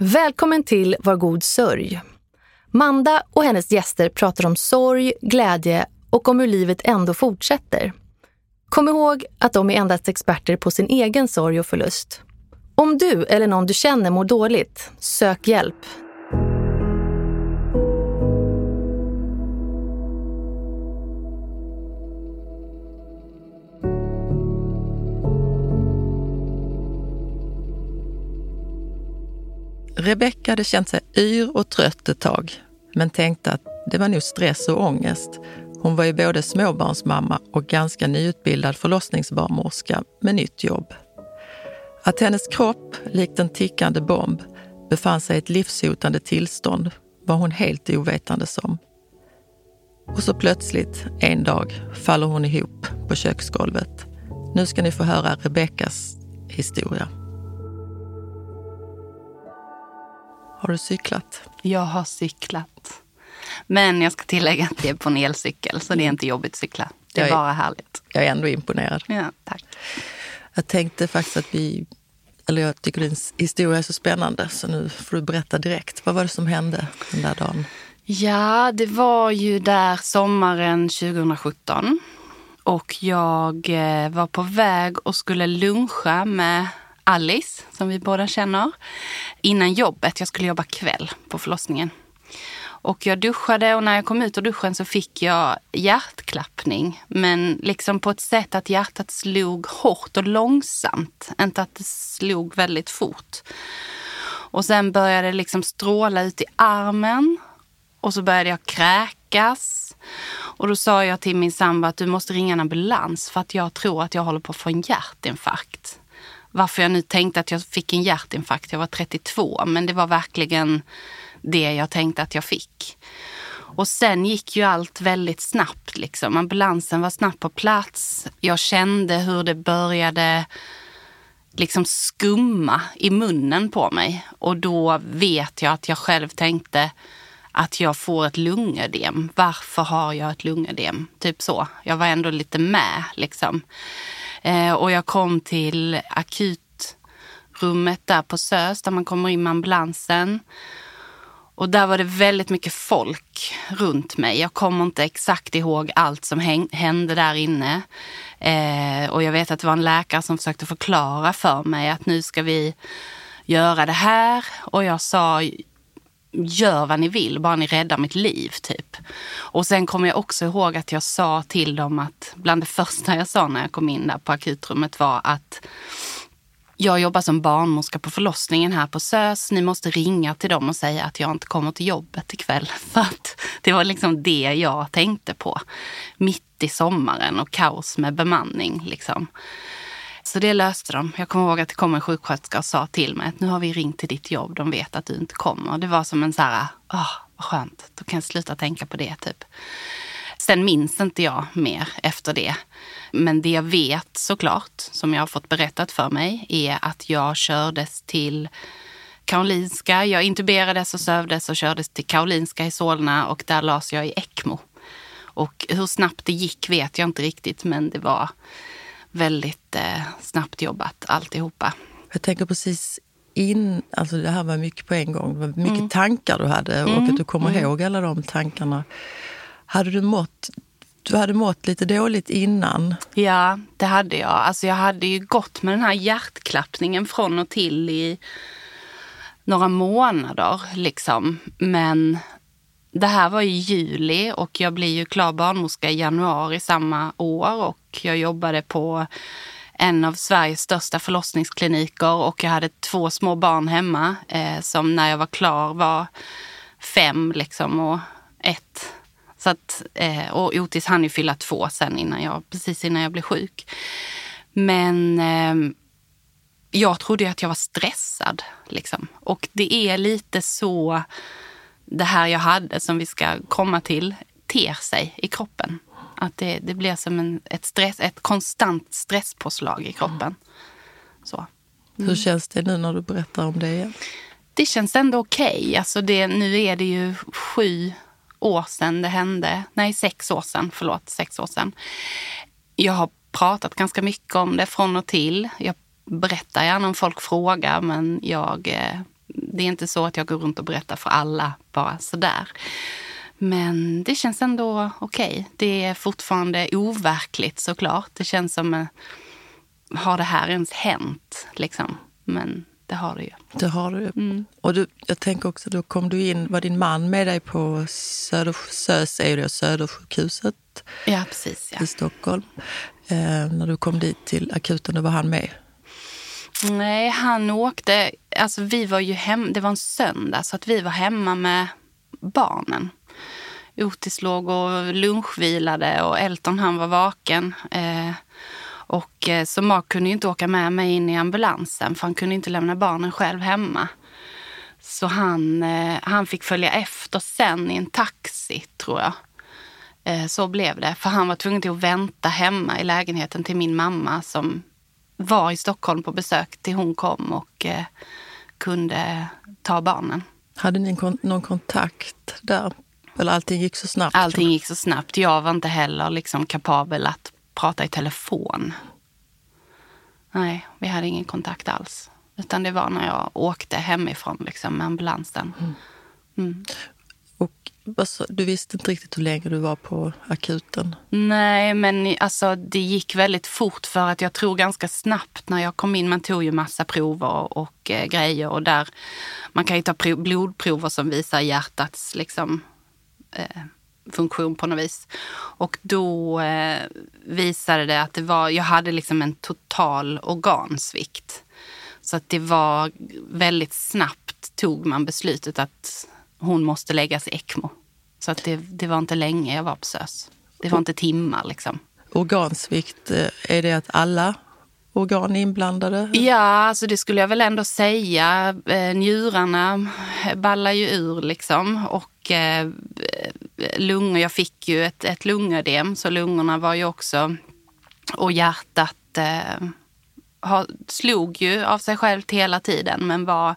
Välkommen till Var god sörj. Manda och hennes gäster pratar om sorg, glädje och om hur livet ändå fortsätter. Kom ihåg att de är endast experter på sin egen sorg och förlust. Om du eller någon du känner mår dåligt, sök hjälp. Rebecka hade känt sig yr och trött ett tag, men tänkte att det var nog stress och ångest. Hon var ju både småbarnsmamma och ganska nyutbildad förlossningsbarnmorska med nytt jobb. Att hennes kropp, likt en tickande bomb, befann sig i ett livshotande tillstånd var hon helt ovetande om. Och så plötsligt, en dag, faller hon ihop på köksgolvet. Nu ska ni få höra Rebeckas historia. Har du cyklat? Jag har cyklat. Men jag ska tillägga att det är på en elcykel, så det är inte jobbigt att cykla. Det är, är bara härligt. Jag är ändå imponerad. Ja, tack. Jag tänkte faktiskt att vi, eller jag tycker din historia är så spännande, så nu får du berätta direkt. Vad var det som hände den där dagen? Ja, det var ju där sommaren 2017. Och jag eh, var på väg och skulle luncha med Alice, som vi båda känner, innan jobbet. Jag skulle jobba kväll på förlossningen. Och jag duschade och när jag kom ut ur duschen så fick jag hjärtklappning. Men liksom på ett sätt att hjärtat slog hårt och långsamt. Inte att det slog väldigt fort. Och sen började det liksom stråla ut i armen. Och så började jag kräkas. Och då sa jag till min sambo att du måste ringa en ambulans för att jag tror att jag håller på att få en hjärtinfarkt varför jag nu tänkte att jag fick en hjärtinfarkt. Jag var 32, men det var verkligen det jag tänkte att jag fick. Och sen gick ju allt väldigt snabbt. Liksom. Ambulansen var snabbt på plats. Jag kände hur det började liksom skumma i munnen på mig. Och då vet jag att jag själv tänkte att jag får ett lungödem. Varför har jag ett lungödem? Typ så. Jag var ändå lite med liksom. Eh, och jag kom till akutrummet där på SÖS där man kommer in med ambulansen. Och där var det väldigt mycket folk runt mig. Jag kommer inte exakt ihåg allt som hände där inne. Eh, och jag vet att det var en läkare som försökte förklara för mig att nu ska vi göra det här. Och jag sa, gör vad ni vill, bara ni räddar mitt liv typ. Och sen kommer jag också ihåg att jag sa till dem att bland det första jag sa när jag kom in där på akutrummet var att jag jobbar som barnmorska på förlossningen här på SÖS. Ni måste ringa till dem och säga att jag inte kommer till jobbet ikväll. För att det var liksom det jag tänkte på. Mitt i sommaren och kaos med bemanning. Liksom. Så det löste de. Jag kommer ihåg att det kom en sjuksköterska och sa till mig att nu har vi ringt till ditt jobb. De vet att du inte kommer. Det var som en så här, åh, vad skönt. Då kan jag sluta tänka på det typ. Sen minns inte jag mer efter det. Men det jag vet såklart, som jag har fått berättat för mig, är att jag kördes till Karolinska. Jag intuberades och sövdes och kördes till Karolinska i Solna och där lades jag i ECMO. Och hur snabbt det gick vet jag inte riktigt, men det var väldigt eh, snabbt jobbat alltihopa. Jag tänker precis in, alltså det här var mycket på en gång. Det var mycket mm. tankar du hade och mm. att du kommer mm. ihåg alla de tankarna. Hade du mått du hade mått lite dåligt innan. Ja, det hade jag. Alltså jag hade ju gått med den här hjärtklappningen från och till i några månader. Liksom. Men det här var i juli och jag blir ju klar barnmorska i januari samma år och jag jobbade på en av Sveriges största förlossningskliniker och jag hade två små barn hemma eh, som när jag var klar var fem liksom och ett. Så att, eh, och Otis hann ju fylla två sen innan jag, precis innan jag blev sjuk. Men eh, jag trodde att jag var stressad. Liksom. Och det är lite så det här jag hade som vi ska komma till ter sig i kroppen. Att det, det blir som en, ett, stress, ett konstant stresspåslag i kroppen. Så. Mm. Hur känns det nu när du berättar om det igen? Det känns ändå okej. Okay. Alltså nu är det ju sju år sedan det hände. Nej, sex år sedan. Förlåt, sex år sedan. Jag har pratat ganska mycket om det från och till. Jag berättar gärna om folk frågar, men jag eh, Det är inte så att jag går runt och berättar för alla bara sådär. Men det känns ändå okej. Okay. Det är fortfarande overkligt såklart. Det känns som, eh, har det här ens hänt? Liksom. Men det har det ju. Det har du. Mm. Och du, jag tänker också, då kom du in, var din man med dig på Söder, SÖS, är det Södersjukhuset ja, precis, ja. i Stockholm. Eh, när du kom dit till akuten, då var han med? Nej, han åkte, alltså vi var ju hem, det var en söndag så att vi var hemma med barnen. Otis låg och lunchvilade och Elton han var vaken. Eh, och eh, så Mark kunde ju inte åka med mig in i ambulansen för han kunde inte lämna barnen själv hemma. Så han, eh, han fick följa efter sen i en taxi, tror jag. Eh, så blev det. För han var tvungen till att vänta hemma i lägenheten till min mamma som var i Stockholm på besök till hon kom och kunde ta barnen. Hade ni någon kontakt där? Eller allting gick så snabbt? Allting gick så snabbt. Jag var inte heller liksom kapabel att prata i telefon. Nej, vi hade ingen kontakt alls. Utan det var när jag åkte hemifrån liksom, med ambulansen. Mm. Mm. Och alltså, du visste inte riktigt hur länge du var på akuten? Nej, men alltså, det gick väldigt fort för att jag tror ganska snabbt när jag kom in, man tog ju massa prover och eh, grejer och där man kan ju ta blodprover som visar hjärtats liksom, eh, funktion på något vis. Och då eh, visade det att det var, jag hade liksom en total organsvikt. Så att det var väldigt snabbt tog man beslutet att hon måste läggas i ECMO. Så att det, det var inte länge jag var på SÖS. Det var inte timmar liksom. Organsvikt, eh, är det att alla organ inblandade? Ja, alltså det skulle jag väl ändå säga. Eh, njurarna ballar ju ur liksom. Och eh, lungor, jag fick ju ett, ett lungödem så lungorna var ju också... Och hjärtat eh, ha, slog ju av sig självt hela tiden men var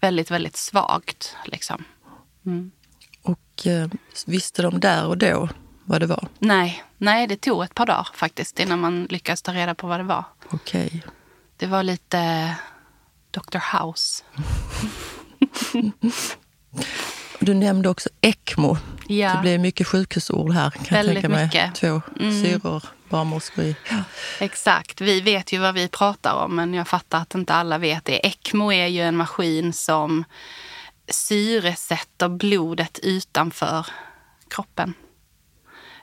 väldigt, väldigt svagt. Liksom. Mm. Och eh, visste de där och då vad det var? Nej, nej, det tog ett par dagar faktiskt innan man lyckades ta reda på vad det var. Okej. Okay. Det var lite Dr. House. Du nämnde också ECMO. Ja. Det blir mycket sjukhusord här. Kan Väldigt tänka mig. mycket. Två mm. syror, barnmorskor i. Ja. Exakt. Vi vet ju vad vi pratar om, men jag fattar att inte alla vet det. ECMO är ju en maskin som syresätter blodet utanför kroppen.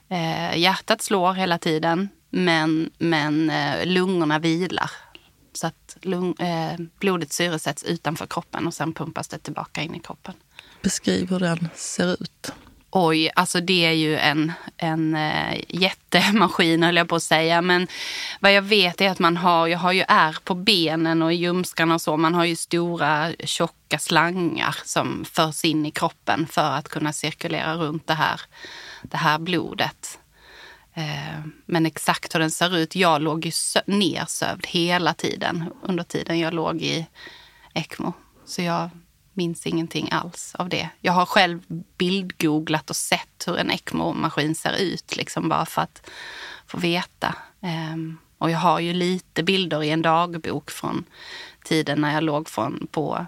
Eh, hjärtat slår hela tiden, men, men eh, lungorna vilar. Så att lung, eh, blodet syresätts utanför kroppen och sen pumpas det tillbaka in i kroppen. Beskriv hur den ser ut. Oj, alltså det är ju en, en äh, jättemaskin höll jag på att säga. Men vad jag vet är att man har, jag har ju ärr på benen och i ljumskarna och så. Man har ju stora tjocka slangar som förs in i kroppen för att kunna cirkulera runt det här, det här blodet. Eh, men exakt hur den ser ut, jag låg ju nersövd hela tiden under tiden jag låg i ECMO. Så jag minns ingenting alls av det. Jag har själv bildgooglat och sett hur en ECMO-maskin ser ut, liksom bara för att få veta. Um, och jag har ju lite bilder i en dagbok från tiden när jag låg från, på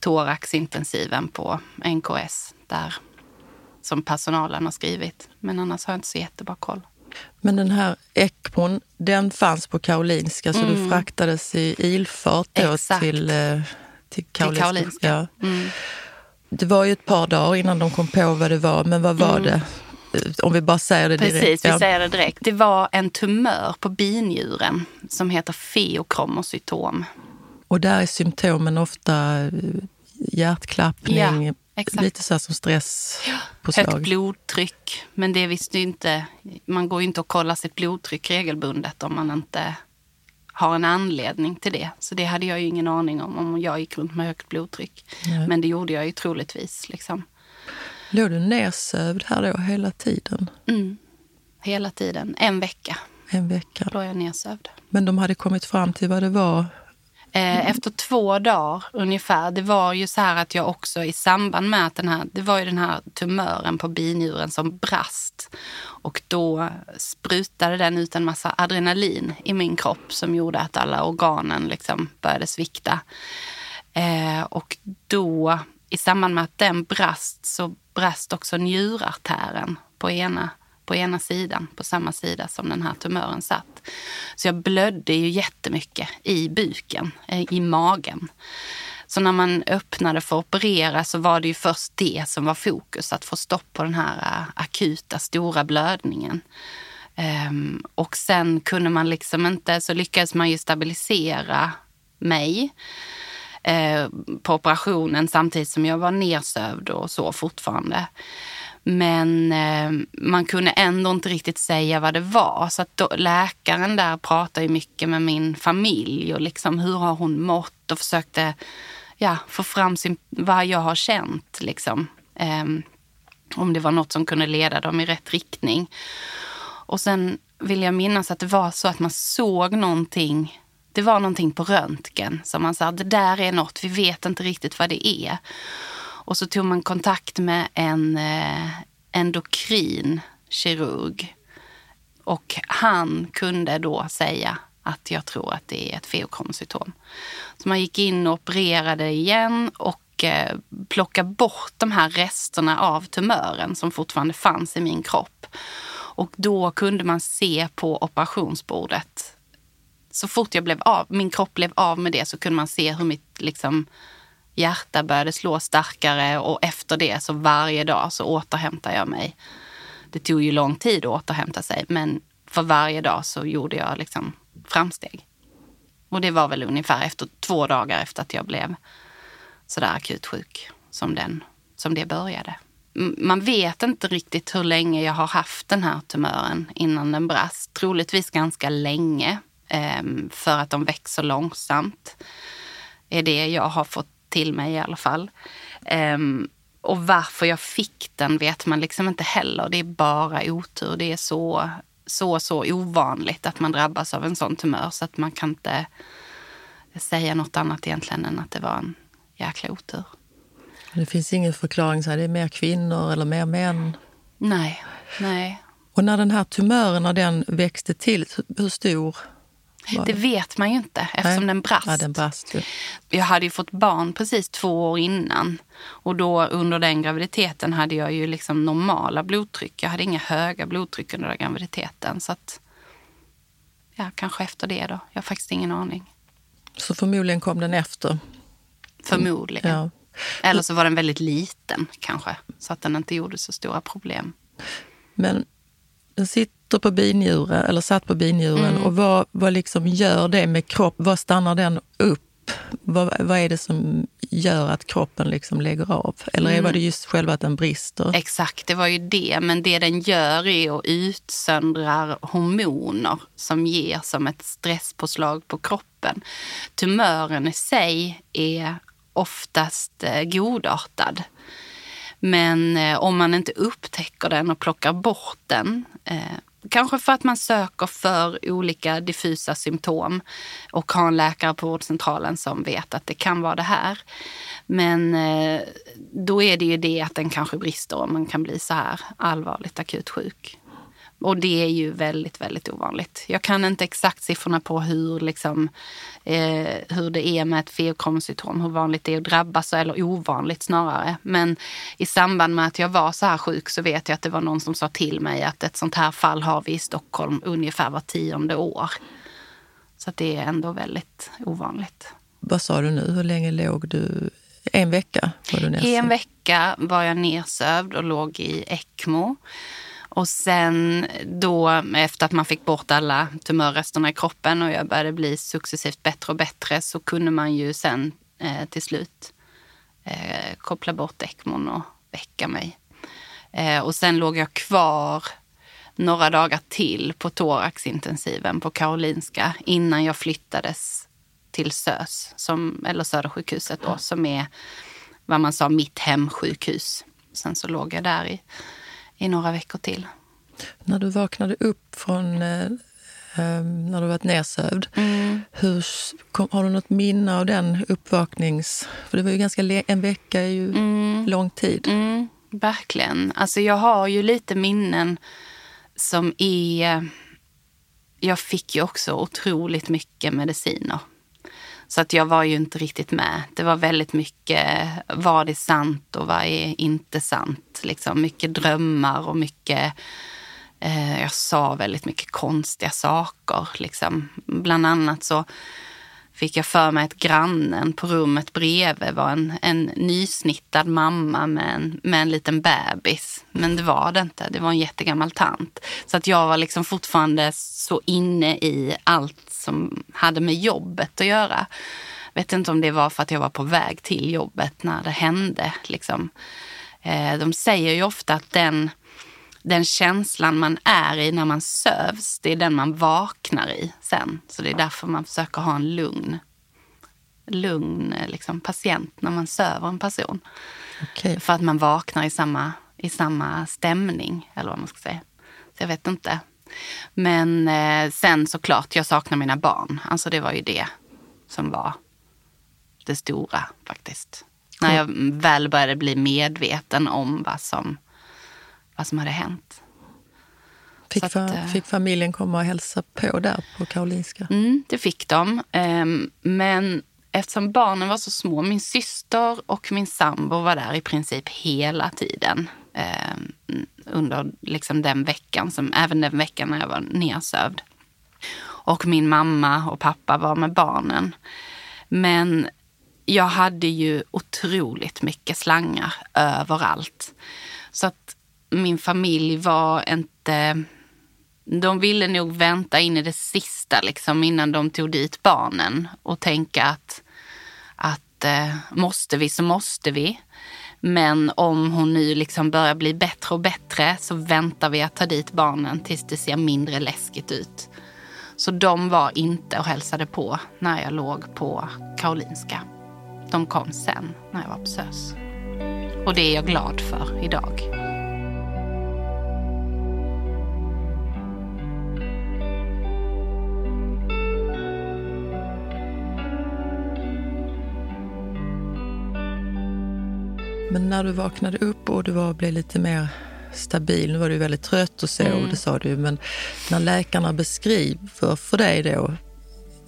thoraxintensiven på NKS, där som personalen har skrivit. Men annars har jag inte så jättebra koll. Men den här ECMOn, den fanns på Karolinska så mm. du fraktades i ilfart då Exakt. till eh, till Karolinska. Karolinska. Ja. Mm. Det var ju ett par dagar innan de kom på vad det var, men vad var mm. det? Om vi bara säger det direkt. Precis, vi säger det direkt. Det var en tumör på binjuren som heter feokromocytom. Och där är symptomen ofta eh, hjärtklappning, ja, lite så som stress ja. på slag. Högt blodtryck, men det visste ju inte... Man går ju inte och kollar sitt blodtryck regelbundet om man inte har en anledning till det. Så det hade jag ju ingen aning om om jag gick runt med högt blodtryck. Nej. Men det gjorde jag ju troligtvis. Liksom. Låg du nersövd här då hela tiden? Mm. Hela tiden. En vecka. En vecka. Låg jag nersövd. Men de hade kommit fram till vad det var Eh, efter två dagar ungefär. Det var ju så här att jag också i samband med att den här, det var ju den här tumören på binjuren som brast. Och då sprutade den ut en massa adrenalin i min kropp som gjorde att alla organen liksom började svikta. Eh, och då, i samband med att den brast, så brast också njurartären på ena, på ena sidan, på samma sida som den här tumören satt. Så jag blödde ju jättemycket i buken, eh, i magen. Så när man öppnade för att operera så var det ju först det som var fokus, att få stopp på den här eh, akuta stora blödningen. Um, och sen kunde man liksom inte, så lyckades man ju stabilisera mig uh, på operationen samtidigt som jag var nersövd och så fortfarande. Men eh, man kunde ändå inte riktigt säga vad det var. Så att då, läkaren där pratade ju mycket med min familj och liksom hur har hon mått och försökte ja, få fram sin, vad jag har känt. Liksom. Eh, om det var något som kunde leda dem i rätt riktning. Och sen vill jag minnas att det var så att man såg någonting. Det var någonting på röntgen som man sa, det där är något, vi vet inte riktigt vad det är. Och så tog man kontakt med en eh, endokrin kirurg. Och han kunde då säga att jag tror att det är ett feokromcytom. Så man gick in och opererade igen och eh, plockade bort de här resterna av tumören som fortfarande fanns i min kropp. Och då kunde man se på operationsbordet. Så fort jag blev av, min kropp blev av med det så kunde man se hur mitt liksom, hjärta började slå starkare och efter det så varje dag så återhämtar jag mig. Det tog ju lång tid att återhämta sig men för varje dag så gjorde jag liksom framsteg. Och det var väl ungefär efter två dagar efter att jag blev sådär akut sjuk som, den, som det började. Man vet inte riktigt hur länge jag har haft den här tumören innan den brast. Troligtvis ganska länge ehm, för att de växer långsamt. är det jag har fått till mig i alla fall. Um, och varför jag fick den vet man liksom inte heller. Det är bara otur. Det är så, så, så ovanligt att man drabbas av en sån tumör så att man kan inte säga något annat egentligen än att det var en jäkla otur. Det finns ingen förklaring, så här, det är mer kvinnor eller mer män? Nej, nej. Och när den här tumören, när den växte till, hur stor det vet man ju inte eftersom Nej. den brast. Ja, den brast ju. Jag hade ju fått barn precis två år innan. Och då under den graviditeten hade jag ju liksom normala blodtryck. Jag hade inga höga blodtryck under den graviditeten. Så att, ja, kanske efter det då. Jag har faktiskt ingen aning. Så förmodligen kom den efter? Förmodligen. Ja. Eller så var den väldigt liten kanske. Så att den inte gjorde så stora problem. Men den sitter på binjuren, eller satt på binjuren. Mm. Och vad, vad liksom gör det med kroppen? Vad stannar den upp? Vad, vad är det som gör att kroppen liksom lägger av? Eller mm. var det just själva att den brister? Exakt, det var ju det. Men det den gör är att utsöndra hormoner som ger som ett stresspåslag på kroppen. Tumören i sig är oftast eh, godartad. Men eh, om man inte upptäcker den och plockar bort den, eh, kanske för att man söker för olika diffusa symptom och har en läkare på vårdcentralen som vet att det kan vara det här. Men eh, då är det ju det att den kanske brister och man kan bli så här allvarligt akut sjuk. Och det är ju väldigt, väldigt ovanligt. Jag kan inte exakt siffrorna på hur, liksom, eh, hur det är med ett feokromcytom, hur vanligt det är att drabbas, eller ovanligt snarare. Men i samband med att jag var så här sjuk så vet jag att det var någon som sa till mig att ett sånt här fall har vi i Stockholm ungefär var tionde år. Så det är ändå väldigt ovanligt. Vad sa du nu, hur länge låg du? En vecka var du nedsövd? En vecka var jag nersövd och låg i ECMO. Och sen då efter att man fick bort alla tumörresterna i kroppen och jag började bli successivt bättre och bättre så kunde man ju sen eh, till slut eh, koppla bort ECMOn och väcka mig. Eh, och sen låg jag kvar några dagar till på thoraxintensiven på Karolinska innan jag flyttades till SÖS, som, eller Södersjukhuset då, som är vad man sa mitt hemsjukhus. Sen så låg jag där i i några veckor till. När du vaknade upp från eh, eh när du varit nedsövd, mm. hur, kom, har du något minne av den uppvaknings... För det var ju ganska en vecka är ju mm. lång tid. Mm, verkligen. Alltså jag har ju lite minnen som är... Jag fick ju också otroligt mycket mediciner. Så att jag var ju inte riktigt med. Det var väldigt mycket, vad är sant och vad är inte sant? Liksom mycket drömmar och mycket, eh, jag sa väldigt mycket konstiga saker. Liksom. Bland annat så fick jag för mig att grannen på rummet bredvid var en, en nysnittad mamma med en, med en liten bebis. Men det var det inte. Det var en jättegammal tant. Så att jag var liksom fortfarande så inne i allt som hade med jobbet att göra. Jag vet inte om det var för att jag var på väg till jobbet när det hände. Liksom. Eh, de säger ju ofta att den den känslan man är i när man sövs, det är den man vaknar i sen. Så det är därför man försöker ha en lugn, lugn liksom, patient när man söver en person. Okay. För att man vaknar i samma, i samma stämning, eller vad man ska säga. Så jag vet inte. Men eh, sen såklart, jag saknar mina barn. Alltså det var ju det som var det stora faktiskt. När jag väl började bli medveten om vad som vad som hade hänt. Fick, att, fa eh, fick familjen komma och hälsa på där på Karolinska? Mm, det fick de. Ehm, men eftersom barnen var så små, min syster och min sambo var där i princip hela tiden ehm, under liksom den veckan, som, även den veckan när jag var nedsövd. Och min mamma och pappa var med barnen. Men jag hade ju otroligt mycket slangar överallt. Så att min familj var inte... De ville nog vänta in i det sista liksom, innan de tog dit barnen och tänka att, att eh, måste vi så måste vi. Men om hon nu liksom börjar bli bättre och bättre så väntar vi att ta dit barnen tills det ser mindre läskigt ut. Så de var inte och hälsade på när jag låg på Karolinska. De kom sen när jag var på SÖS. Och det är jag glad för idag. Men när du vaknade upp och du var, blev lite mer stabil, nu var du väldigt trött och så, mm. det sa du, men när läkarna beskriver för dig då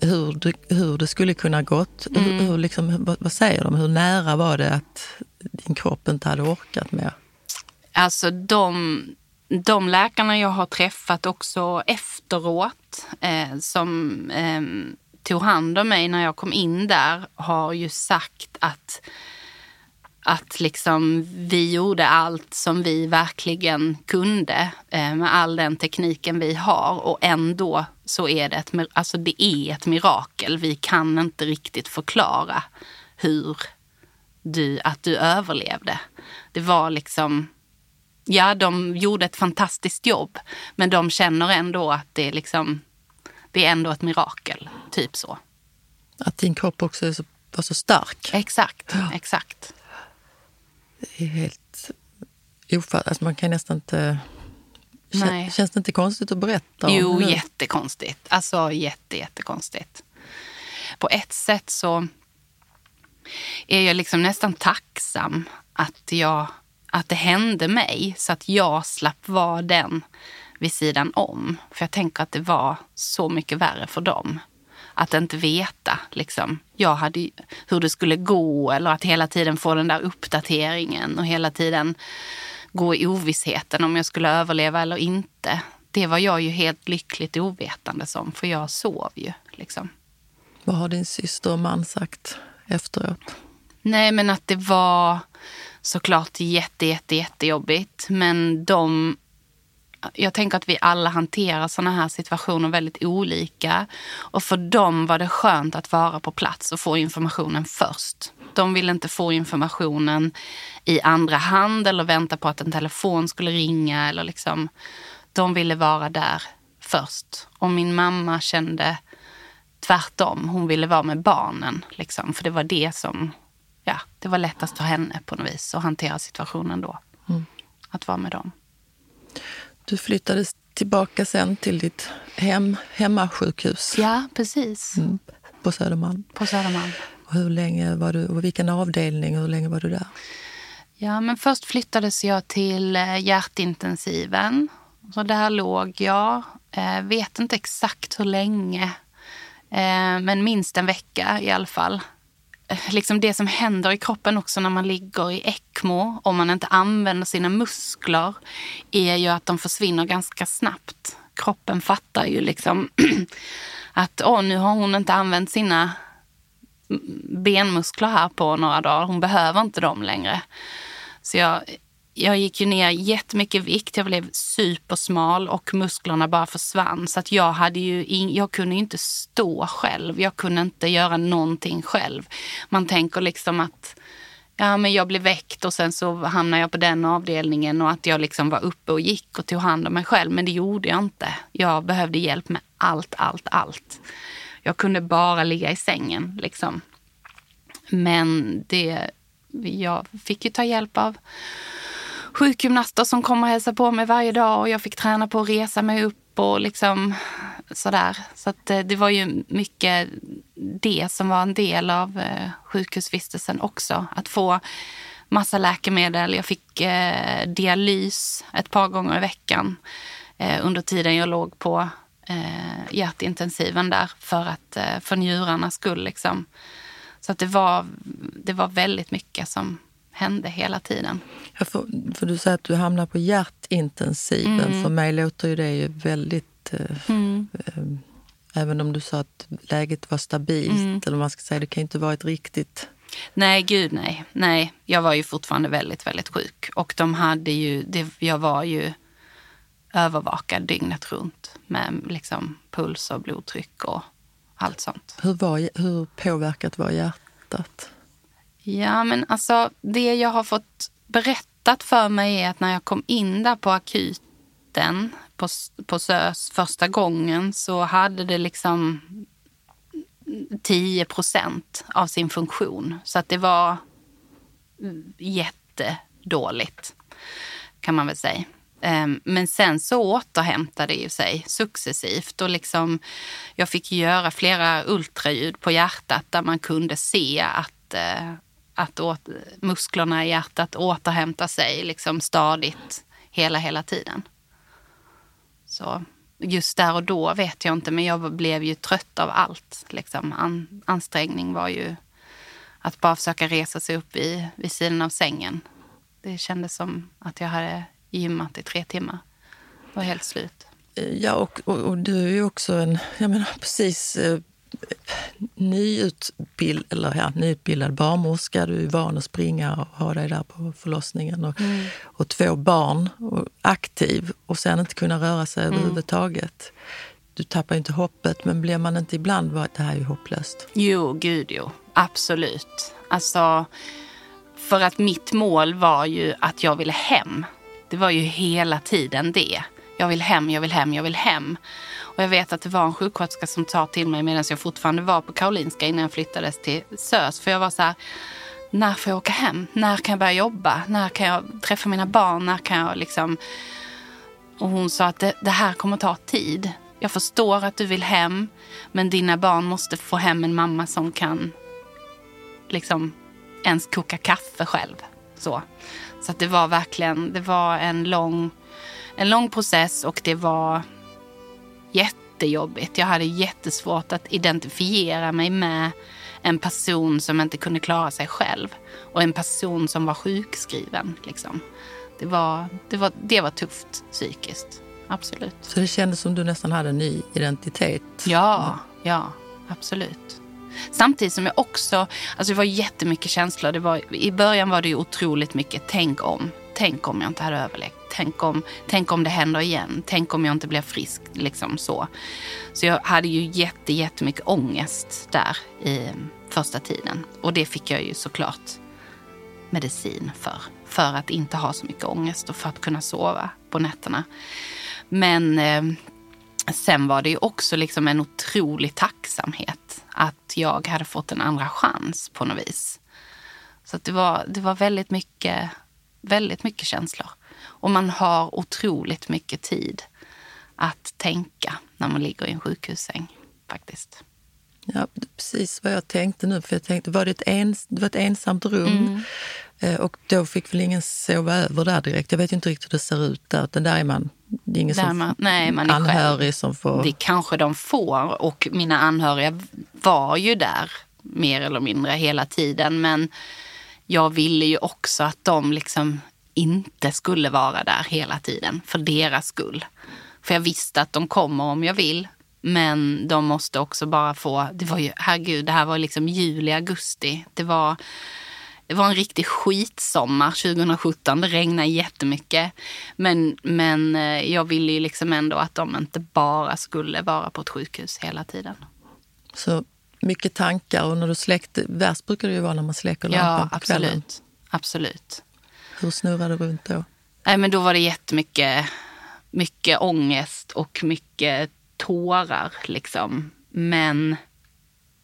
hur det, hur det skulle kunna gått, mm. hur, hur liksom, vad, vad, säger de? Hur nära var det att din kropp inte hade orkat mer? Alltså de, de läkarna jag har träffat också efteråt eh, som eh, tog hand om mig när jag kom in där har ju sagt att att liksom vi gjorde allt som vi verkligen kunde eh, med all den tekniken vi har och ändå så är det ett, alltså det är ett mirakel. Vi kan inte riktigt förklara hur du, att du överlevde. Det var liksom, ja de gjorde ett fantastiskt jobb men de känner ändå att det är liksom, det är ändå ett mirakel. Typ så. Att din kropp också är så, var så stark. Exakt, ja. exakt. Det är helt ofattbart. Alltså man kan nästan inte... Nej. Känns det inte konstigt att berätta om? Jo, jättekonstigt. Alltså jätte, jättekonstigt. På ett sätt så är jag liksom nästan tacksam att, jag, att det hände mig så att jag slapp vara den vid sidan om. För jag tänker att det var så mycket värre för dem att inte veta liksom, jag hade, hur det skulle gå eller att hela tiden få den där uppdateringen och hela tiden gå i ovissheten om jag skulle överleva eller inte. Det var jag ju helt lyckligt ovetande som, för jag sov ju. Liksom. Vad har din syster och man sagt efteråt? Nej, men att det var såklart jätte, jätte, jättejobbigt. Men de jag tänker att vi alla hanterar såna här situationer väldigt olika. Och för dem var det skönt att vara på plats och få informationen först. De ville inte få informationen i andra hand eller vänta på att en telefon skulle ringa. Eller liksom, de ville vara där först. Och min mamma kände tvärtom. Hon ville vara med barnen. Liksom, för det var det som ja, det var lättast för henne på något vis att hantera situationen då. Mm. Att vara med dem. Du flyttade tillbaka sen till ditt hem, hemmasjukhus. Ja, precis. Mm, på Södermalm. På Södermalm. Och hur länge var du, och vilken avdelning och hur länge var du där? Ja, men först flyttades jag till eh, hjärtintensiven. Så där låg jag. Eh, vet inte exakt hur länge Eh, men minst en vecka i alla fall. Eh, liksom det som händer i kroppen också när man ligger i ECMO, om man inte använder sina muskler, är ju att de försvinner ganska snabbt. Kroppen fattar ju liksom att åh, nu har hon inte använt sina benmuskler här på några dagar. Hon behöver inte dem längre. Så jag, jag gick ju ner jättemycket vikt. Jag blev supersmal och musklerna bara försvann. Så att jag, hade ju in, jag kunde inte stå själv. Jag kunde inte göra någonting själv. Man tänker liksom att ja, men jag blev väckt och sen så hamnade jag på den avdelningen och att jag liksom var uppe och gick och tog hand om mig själv. Men det gjorde jag inte. Jag behövde hjälp med allt, allt, allt. Jag kunde bara ligga i sängen liksom. Men det, jag fick ju ta hjälp av sjukgymnaster som kom och hälsade på mig varje dag och jag fick träna på att resa mig upp och liksom sådär. Så att eh, det var ju mycket det som var en del av eh, sjukhusvistelsen också. Att få massa läkemedel. Jag fick eh, dialys ett par gånger i veckan eh, under tiden jag låg på eh, hjärtintensiven där för, att, eh, för njurarnas skull. Liksom. Så att det, var, det var väldigt mycket som hände hela tiden. Ja, för, för du säger att du hamnar på hjärtintensiven. Mm. För mig låter ju det ju väldigt... Eh, mm. eh, även om du sa att läget var stabilt, mm. eller man ska säga, det kan ju inte varit riktigt... Nej, gud nej. Nej, jag var ju fortfarande väldigt, väldigt sjuk. Och de hade ju, det, jag var ju övervakad dygnet runt med liksom puls och blodtryck och allt sånt. Hur, var, hur påverkat var hjärtat? Ja, men alltså det jag har fått berättat för mig är att när jag kom in där på akuten på, på SÖS första gången så hade det liksom 10 procent av sin funktion. Så att det var jättedåligt kan man väl säga. Ehm, men sen så återhämtade det sig successivt och liksom, jag fick göra flera ultraljud på hjärtat där man kunde se att, eh, att åt, musklerna i hjärtat återhämtar sig liksom stadigt hela, hela tiden. Så just där och då vet jag inte, men jag blev ju trött av allt. Liksom. An, ansträngning var ju att bara försöka resa sig upp vid, vid sidan av sängen. Det kändes som att jag hade gymmat i tre timmar. Var helt slut. Ja, och, och, och, du är ju också en, jag menar precis eh, nyutbild, eller, ja, nyutbildad barnmorska. Du är van att springa och ha dig där på förlossningen. Och, mm. och två barn, och aktiv och sen inte kunna röra sig mm. överhuvudtaget. Du tappar inte hoppet, men blir man inte ibland att det här är ju hopplöst? Jo, gud jo. Absolut. Alltså, för att mitt mål var ju att jag ville hem. Det var ju hela tiden det. Jag vill hem, jag vill hem, jag vill hem. Och jag vet att det var en sjuksköterska som sa till mig medan jag fortfarande var på Karolinska innan jag flyttades till SÖS. För jag var så här, när får jag åka hem? När kan jag börja jobba? När kan jag träffa mina barn? När kan jag liksom... Och hon sa att det, det här kommer ta tid. Jag förstår att du vill hem, men dina barn måste få hem en mamma som kan liksom ens koka kaffe själv. Så. Så att det var verkligen det var en lång, en lång process och det var jättejobbigt. Jag hade jättesvårt att identifiera mig med en person som inte kunde klara sig själv och en person som var sjukskriven. Liksom. Det, var, det, var, det var tufft psykiskt, absolut. Så det kändes som du nästan hade en ny identitet? Ja, ja, absolut. Samtidigt som jag också, alltså det var jättemycket känslor. Det var, I början var det ju otroligt mycket tänk om. Tänk om jag inte hade överlevt. Tänk om, tänk om det händer igen. Tänk om jag inte blir frisk. Liksom så. Så jag hade ju jätte, jättemycket ångest där i första tiden. Och det fick jag ju såklart medicin för. För att inte ha så mycket ångest och för att kunna sova på nätterna. Men eh, sen var det ju också liksom en otrolig tacksamhet att jag hade fått en andra chans på något vis. Så det, var, det var väldigt mycket, väldigt mycket känslor. Och man har otroligt mycket tid att tänka när man ligger i en sjukhussäng faktiskt. Ja, precis vad jag tänkte nu. För jag tänkte, var det, ett ens, det var ett ensamt rum mm. Eh, och då fick väl ingen sova över där direkt. Jag vet inte riktigt hur det ser ut där. Den där är man Det är ingen som, man, nej, man är själv. anhörig som får... Det kanske de får och mina anhöriga var ju där mer eller mindre hela tiden. Men jag ville ju också att de liksom inte skulle vara där hela tiden för deras skull. För jag visste att de kommer om jag vill. Men de måste också bara få, det var ju, herregud, det här var liksom juli, augusti. Det var, det var en riktig skitsommar 2017. Det regnade jättemycket. Men, men eh, jag ville ju liksom ändå att de inte bara skulle vara på ett sjukhus hela tiden. Så mycket tankar och när du släckte, värst brukar det ju vara när man släcker Ja, lampan på kvällen. absolut. Hur snurrade du runt då? Nej, men då var det jättemycket mycket ångest och mycket tårar. Liksom. Men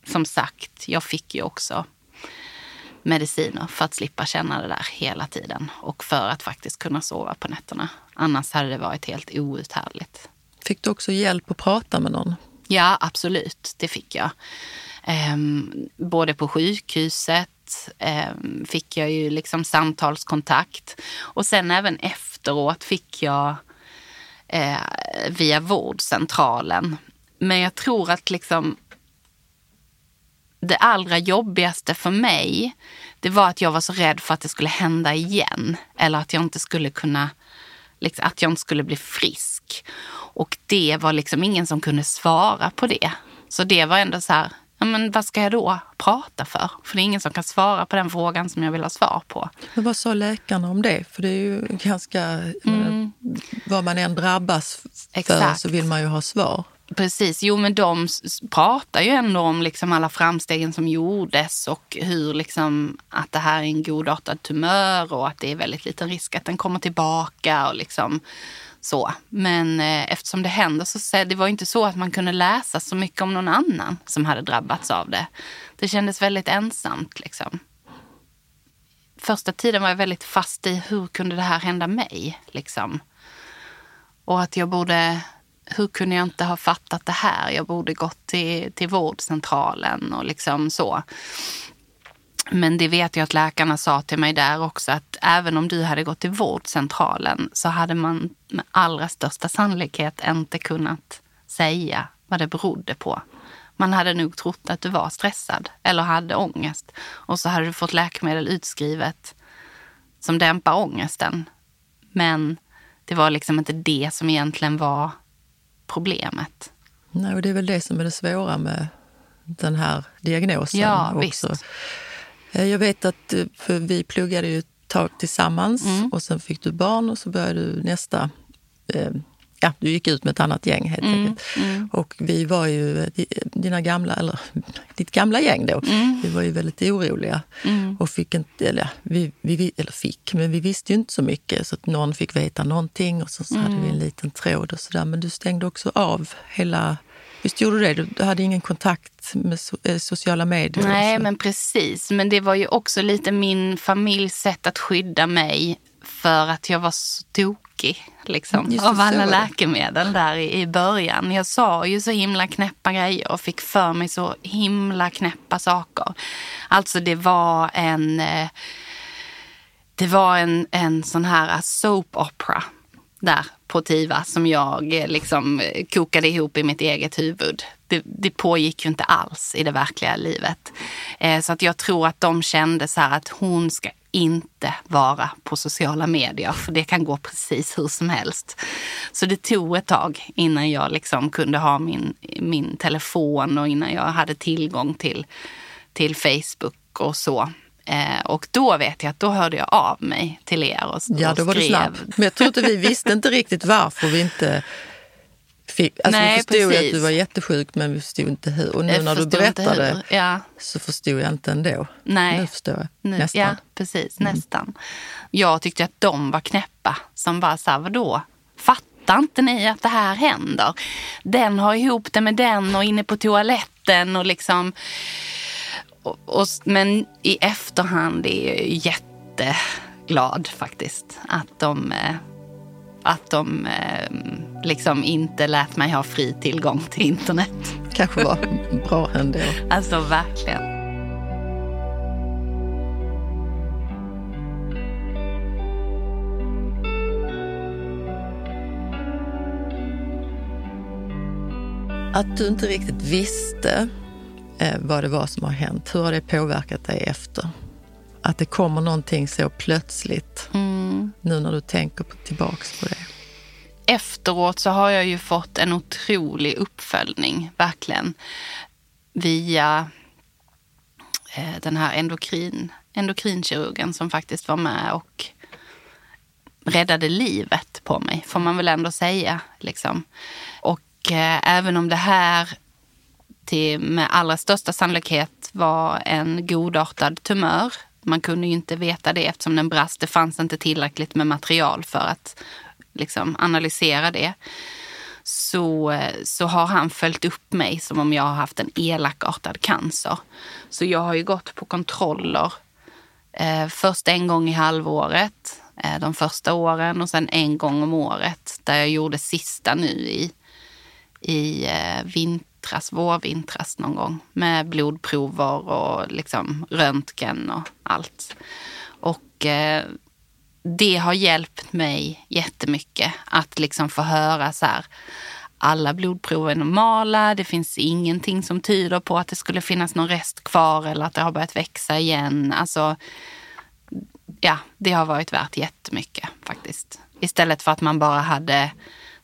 som sagt, jag fick ju också mediciner för att slippa känna det där hela tiden och för att faktiskt kunna sova på nätterna. Annars hade det varit helt outhärdligt. Fick du också hjälp att prata med någon? Ja, absolut. Det fick jag. Ehm, både på sjukhuset eh, fick jag ju liksom samtalskontakt och sen även efteråt fick jag eh, via vårdcentralen. Men jag tror att liksom det allra jobbigaste för mig, det var att jag var så rädd för att det skulle hända igen. Eller att jag inte skulle kunna, liksom, att jag inte skulle bli frisk. Och det var liksom ingen som kunde svara på det. Så det var ändå så här, ja, men vad ska jag då prata för? För det är ingen som kan svara på den frågan som jag vill ha svar på. Men vad sa läkarna om det? För det är ju ganska... Mm. Vad man än drabbas för Exakt. så vill man ju ha svar. Precis, jo men de pratar ju ändå om liksom alla framstegen som gjordes och hur liksom att det här är en godartad tumör och att det är väldigt liten risk att den kommer tillbaka och liksom så. Men eh, eftersom det händer så det var inte så att man kunde läsa så mycket om någon annan som hade drabbats av det. Det kändes väldigt ensamt liksom. Första tiden var jag väldigt fast i hur kunde det här hända mig liksom. Och att jag borde hur kunde jag inte ha fattat det här? Jag borde gått till, till vårdcentralen och liksom så. Men det vet jag att läkarna sa till mig där också att även om du hade gått till vårdcentralen så hade man med allra största sannolikhet inte kunnat säga vad det berodde på. Man hade nog trott att du var stressad eller hade ångest och så hade du fått läkemedel utskrivet som dämpar ångesten. Men det var liksom inte det som egentligen var problemet. Nej, och det är väl det som är det svåra med den här diagnosen ja, också. Visst. Jag vet att för vi pluggade ju ett tag tillsammans mm. och sen fick du barn och så började du nästa... Eh, ja, du gick ut med ett annat gäng helt mm. enkelt. Mm. Och vi var ju, dina gamla, eller ditt gamla gäng då, Mm. vi var ju väldigt oroliga. Och fick inte, eller, vi, vi, eller fick, men vi visste ju inte så mycket så att någon fick veta någonting och så, så hade vi en liten tråd och sådär. Men du stängde också av hela Visst gjorde du det? Du hade ingen kontakt med so sociala medier? Nej, men precis. Men det var ju också lite min familjs sätt att skydda mig för att jag var så tokig liksom, Just av alla läkemedel där i, i början. Jag sa ju så himla knäppa grejer och fick för mig så himla knäppa saker. Alltså det var en... Eh, det var en, en sån här soap opera där på TIVA som jag eh, liksom eh, kokade ihop i mitt eget huvud. Det, det pågick ju inte alls i det verkliga livet. Så att jag tror att de kände så här att hon ska inte vara på sociala medier för det kan gå precis hur som helst. Så det tog ett tag innan jag liksom kunde ha min, min telefon och innan jag hade tillgång till, till Facebook och så. Eh, och då vet jag att då hörde jag av mig till er och, Ja, då var skrev. du snabb. Men jag tror inte vi visste inte riktigt varför vi inte fick... Alltså Nej, vi förstod ju att precis. du var jättesjuk men vi förstod inte hur. Och nu Jag när du berättade. Ja. så förstod jag inte ändå. Nej. Nu förstår jag. Nu, Nästan. Ja, precis. Nästan. Jag tyckte att de var knäppa som bara sa, vadå? Fattar inte ni att det här händer? Den har ihop det med den och inne på toaletten och liksom... Och, och, men i efterhand är jag jätteglad faktiskt att de, eh, att de eh, liksom inte lät mig ha fri tillgång till internet. Kanske var bra ändå. Alltså verkligen. Att du inte riktigt visste eh, vad det var som har hänt, hur har det påverkat dig efter? Att det kommer någonting så plötsligt, Mm. nu när du tänker på, tillbaks på det. Efteråt så har jag ju fått en otrolig uppföljning, verkligen. Via eh, den här endokrin, endokrinkirurgen som faktiskt var med och räddade livet på mig, får man väl ändå säga. Liksom. Och eh, även om det här till med allra största sannolikhet var en godartad tumör. Man kunde ju inte veta det eftersom den brast. Det fanns inte tillräckligt med material för att liksom, analysera det. Så, så har han följt upp mig som om jag har haft en elakartad cancer. Så jag har ju gått på kontroller. Eh, först en gång i halvåret, eh, de första åren och sen en gång om året. Där jag gjorde sista nu i, i eh, vintras, vårvintras någon gång. Med blodprover och liksom röntgen och allt. Och eh, det har hjälpt mig jättemycket att liksom få höra så här. Alla blodprover är normala. Det finns ingenting som tyder på att det skulle finnas någon rest kvar eller att det har börjat växa igen. Alltså, ja, det har varit värt jättemycket faktiskt. Istället för att man bara hade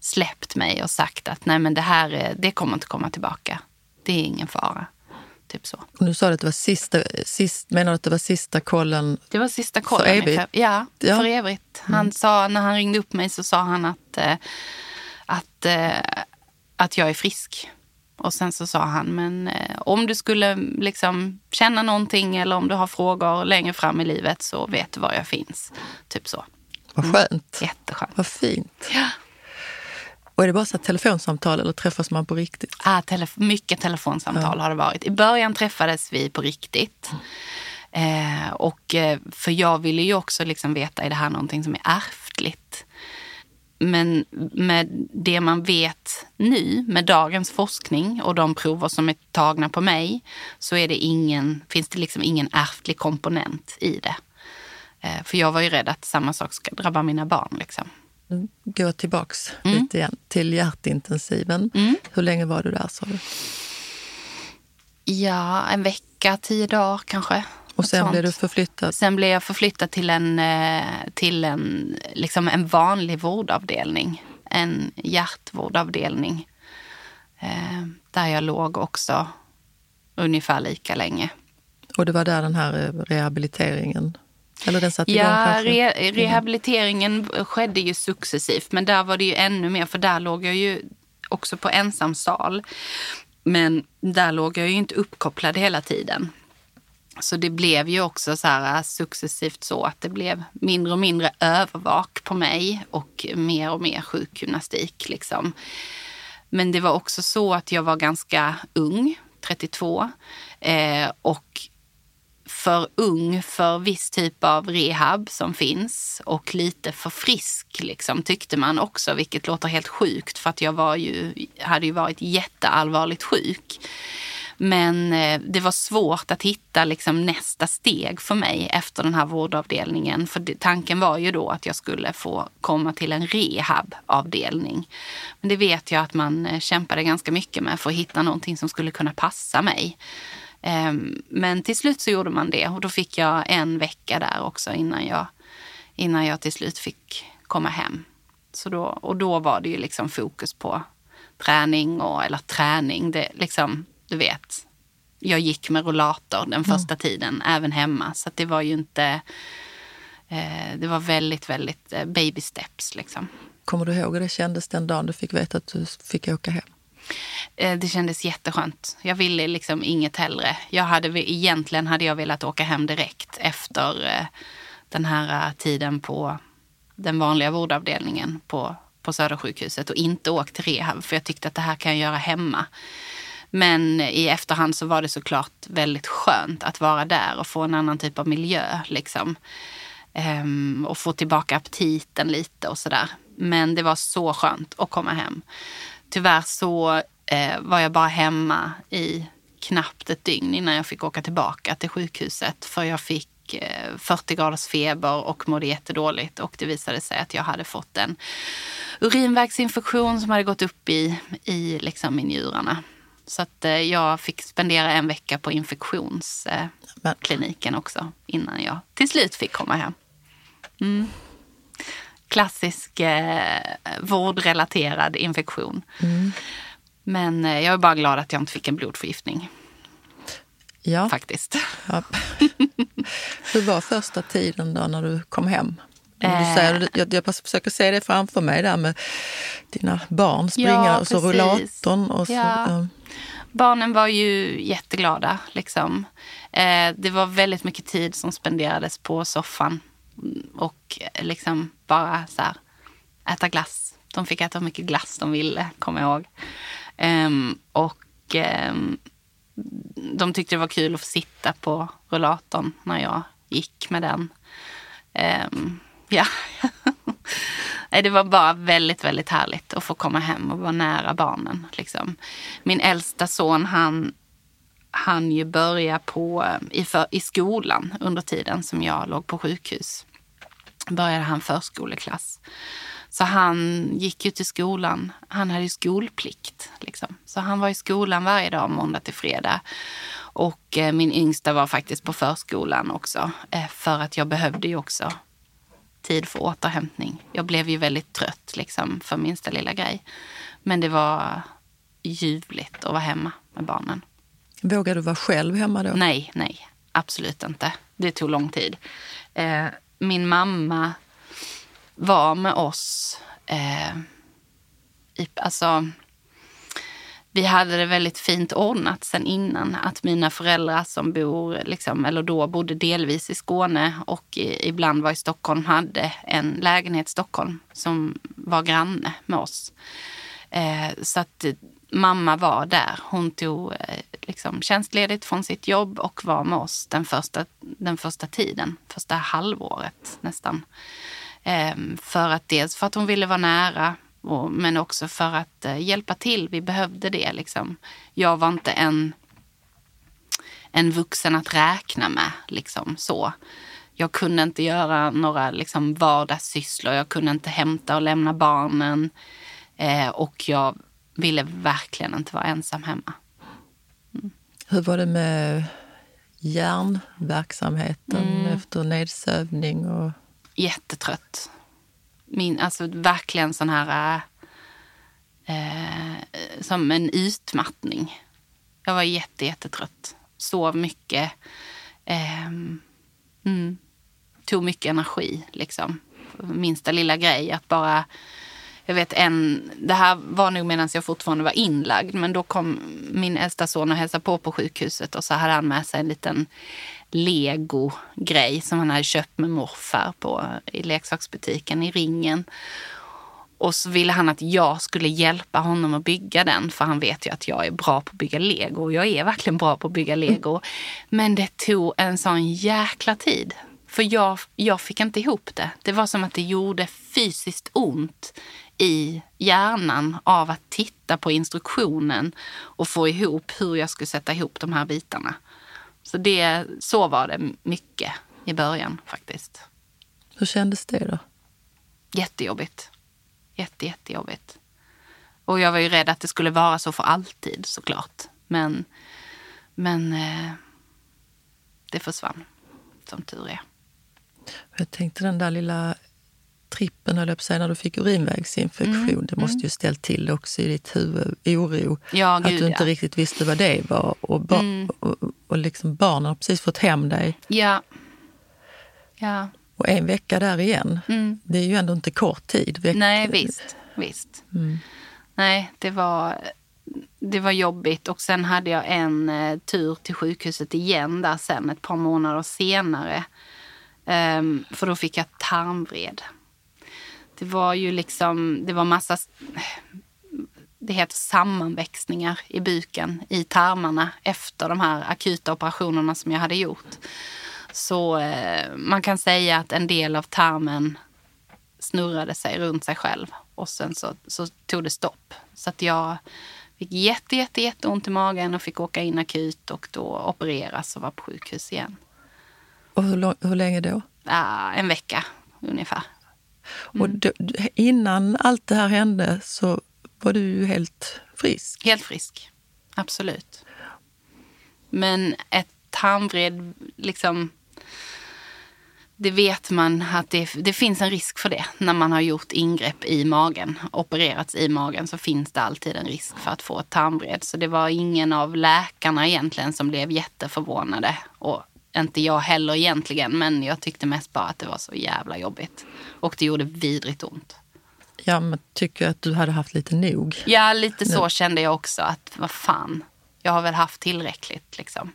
släppt mig och sagt att nej men det här är, det kommer inte komma tillbaka. Det är ingen fara. Typ så. Nu sa du att det var sista, sist, menar du att det var sista kollen? Det var sista kollen. För evigt? Ja, Ja. för evigt. Han sa, när han ringde upp mig så sa han att, eh, att, eh, att jag är frisk. Och sen så sa han, men eh, om du skulle liksom känna någonting eller om du har frågor längre fram i livet så vet du var jag finns. Typ så. Vad skönt. Jätteskönt. Vad fint. Ja. Och är det bara så telefonsamtal eller träffas man på riktigt? Ah, telef- mycket telefonsamtal har det varit. I början träffades vi på riktigt. Eh, och, eh, för jag ville ju också liksom veta, är det här någonting som är ärftligt? Men med det man vet nu, med dagens forskning och de prover som är tagna på mig, så är det ingen, finns det liksom ingen ärftlig komponent i det. Eh, för jag var ju rädd att samma sak ska drabba mina barn. Liksom. Nu går jag tillbaks Mm. lite igen till hjärtintensiven. Hur länge var du där sa du? Ja, en vecka, tio dagar kanske. Och sen sånt. blev du förflyttad. Sen blev jag förflyttad till en, eh, till en, liksom en vanlig vårdavdelning. En hjärtvårdavdelning. Eh, där jag låg också ungefär lika länge. Och det var där den här eh, rehabiliteringen, eller den satte Ja, re, rehabiliteringen skedde ju successivt. Men där var det ju ännu mer, för där låg jag ju också på ensam sal. Men där låg jag ju inte uppkopplad hela tiden. Så det blev ju också så här äh, successivt så att det blev mindre och mindre övervak på mig och mer och mer sjukgymnastik. Liksom. Men det var också så att jag var ganska ung, 32. Eh, och för ung för viss typ av rehab som finns och lite för frisk liksom, tyckte man också, vilket låter helt sjukt för att jag var ju, hade ju varit jätteallvarligt sjuk. Men eh, det var svårt att hitta liksom, nästa steg för mig efter den här vårdavdelningen. För det, tanken var ju då att jag skulle få komma till en rehabavdelning. Men det vet jag att man eh, kämpade ganska mycket med för att hitta någonting som skulle kunna passa mig. Ehm, Men till slut så gjorde man det och då fick jag en vecka där också innan jag, innan jag till slut fick komma hem. Så då, och då var det ju liksom fokus på träning, och, eller träning, det liksom, du vet. Jag gick med rollator den första tiden, även hemma. Så att det var ju inte, eh, det var väldigt, väldigt eh, baby steps liksom. Kommer du ihåg hur det kändes den dagen du fick veta att du fick åka hem? Eh, det kändes jätteskönt. Jag ville liksom inget hellre. Jag hade, egentligen hade jag velat åka hem direkt efter eh, den här eh, tiden på den vanliga vårdavdelningen på, på Södersjukhuset och inte åkt till rehab för jag tyckte att det här kan jag göra hemma. Men i efterhand så var det såklart väldigt skönt att vara där och få en annan typ av miljö. Liksom. Ehm, och få tillbaka aptiten lite och sådär. Men det var så skönt att komma hem. Tyvärr så eh, var jag bara hemma i knappt ett dygn innan jag fick åka tillbaka till sjukhuset. För jag fick eh, 40 graders feber och mådde jättedåligt. Och det visade sig att jag hade fått en urinvägsinfektion som hade gått upp i, i, liksom njurarna. Så att eh, jag fick spendera en vecka på infektionskliniken också innan jag till slut fick komma hem. Mm. Klassisk eh, vårdrelaterad infektion. Mm. Men eh, jag är bara glad att jag inte fick en blodförgiftning. Ja. Faktiskt. Ja. Hur var första tiden då när du kom hem? Du Eh. säger, jag, jag försöker se det framför mig där med dina barn springa Ja, och så precis. rullatorn. Och så, Ja. ja. Barnen var ju jätteglada. Liksom. Eh, det var väldigt mycket tid som spenderades på soffan och liksom bara så här, äta glass. De fick äta hur mycket glass de ville, kommer jag ihåg. Um, och um, de tyckte det var kul att få sitta på rullatorn när jag gick med den. Um, ja. Nej, det var bara väldigt, väldigt härligt att få komma hem och vara nära barnen. Liksom. Min äldsta son, han han ju börja på, i, för, i skolan under tiden som jag låg på sjukhus. Började han förskoleklass. Så han gick ju till skolan. Han hade ju skolplikt. Liksom. Så han var i skolan varje dag, måndag till fredag. Och eh, min yngsta var faktiskt på förskolan också. Eh, för att jag behövde ju också tid för återhämtning. Jag blev ju väldigt trött liksom, för minsta lilla grej. Men det var ljuvligt att vara hemma med barnen. Vågar du vara själv hemma då? Nej, nej, absolut inte. Det tog lång tid. Eh, min mamma var med oss. Eh, i, alltså, vi hade det väldigt fint ordnat sen innan. Att mina föräldrar som bor, liksom, eller då bodde delvis i Skåne och i, ibland var i Stockholm, hade en lägenhet i Stockholm som var granne med oss. Eh, så att mamma var där. Hon tog eh, liksom tjänstledigt från sitt jobb och var med oss den första, den första tiden, första halvåret nästan. Ehm, för att dels för att hon ville vara nära och, men också för att eh, hjälpa till. Vi behövde det. Liksom. Jag var inte en, en vuxen att räkna med. Liksom, så. Jag kunde inte göra några liksom, vardagssysslor. Jag kunde inte hämta och lämna barnen. Eh, och jag ville verkligen inte vara ensam hemma. Hur var det med hjärnverksamheten Mm. efter nedsövning? Och... Jättetrött. Min, alltså verkligen sån här... Eh, som en utmattning. Jag var jätte, jättetrött. Sov mycket. Eh, mm, tog mycket energi, liksom. Minsta lilla grej. Att bara... Jag vet en, det här var nog medan jag fortfarande var inlagd, men då kom min äldsta son och hälsade på på sjukhuset och så hade han med sig en liten Lego-grej som han hade köpt med morfar på, i leksaksbutiken i ringen. Och så ville han att jag skulle hjälpa honom att bygga den, för han vet ju att jag är bra på att bygga lego. Och jag är verkligen bra på att bygga lego. Men det tog en sån jäkla tid. För jag, jag fick inte ihop det. Det var som att det gjorde fysiskt ont i hjärnan av att titta på instruktionen och få ihop hur jag skulle sätta ihop de här bitarna. Så det, så var det mycket i början faktiskt. Hur kändes det då? Jättejobbigt. Jätte, jättejobbigt. Och jag var ju rädd att det skulle vara så för alltid såklart. Men, men eh, det försvann, som tur är. Jag tänkte den där lilla trippen, höll jag på att säga, när du fick urinvägsinfektion. Mm, Det måste ju ställt till också i ditt huvud, oro. Ja, att gud, du inte ja. riktigt visste vad det var. Och, ba- Mm. och, och liksom barnen har precis fått hem dig. Ja. Ja. Och en vecka där igen. Mm. Det är ju ändå inte kort tid. Veck- Nej, visst. visst. Mm. Nej, det var, det var jobbigt. Och sen hade jag en eh, tur till sjukhuset igen där sen ett par månader senare. Ehm, för då fick jag tarmvred. Det var ju liksom, det var massa, det heter sammanväxningar i buken, i tarmarna efter de här akuta operationerna som jag hade gjort. Så eh, man kan säga att en del av tarmen snurrade sig runt sig själv och sen så, så tog det stopp. Så att jag fick jätte, jätte, jätteont i magen och fick åka in akut och då opereras och var på sjukhus igen. Och hur, hur länge då? Ah, en vecka ungefär. Och då, innan allt det här hände så var du ju helt frisk. Helt frisk, absolut. Men ett tarmvred, liksom det vet man att det, det, finns en risk för det. När man har gjort ingrepp i magen, opererats i magen, så finns det alltid en risk för att få ett tarmvred. Så det var ingen av läkarna egentligen som blev jätteförvånade. Och inte jag heller egentligen, men jag tyckte mest bara att det var så jävla jobbigt. Och det gjorde vidrigt ont. Ja, men tycker att du hade haft lite nog? Ja, lite så kände jag också. Att vad fan, jag har väl haft tillräckligt liksom.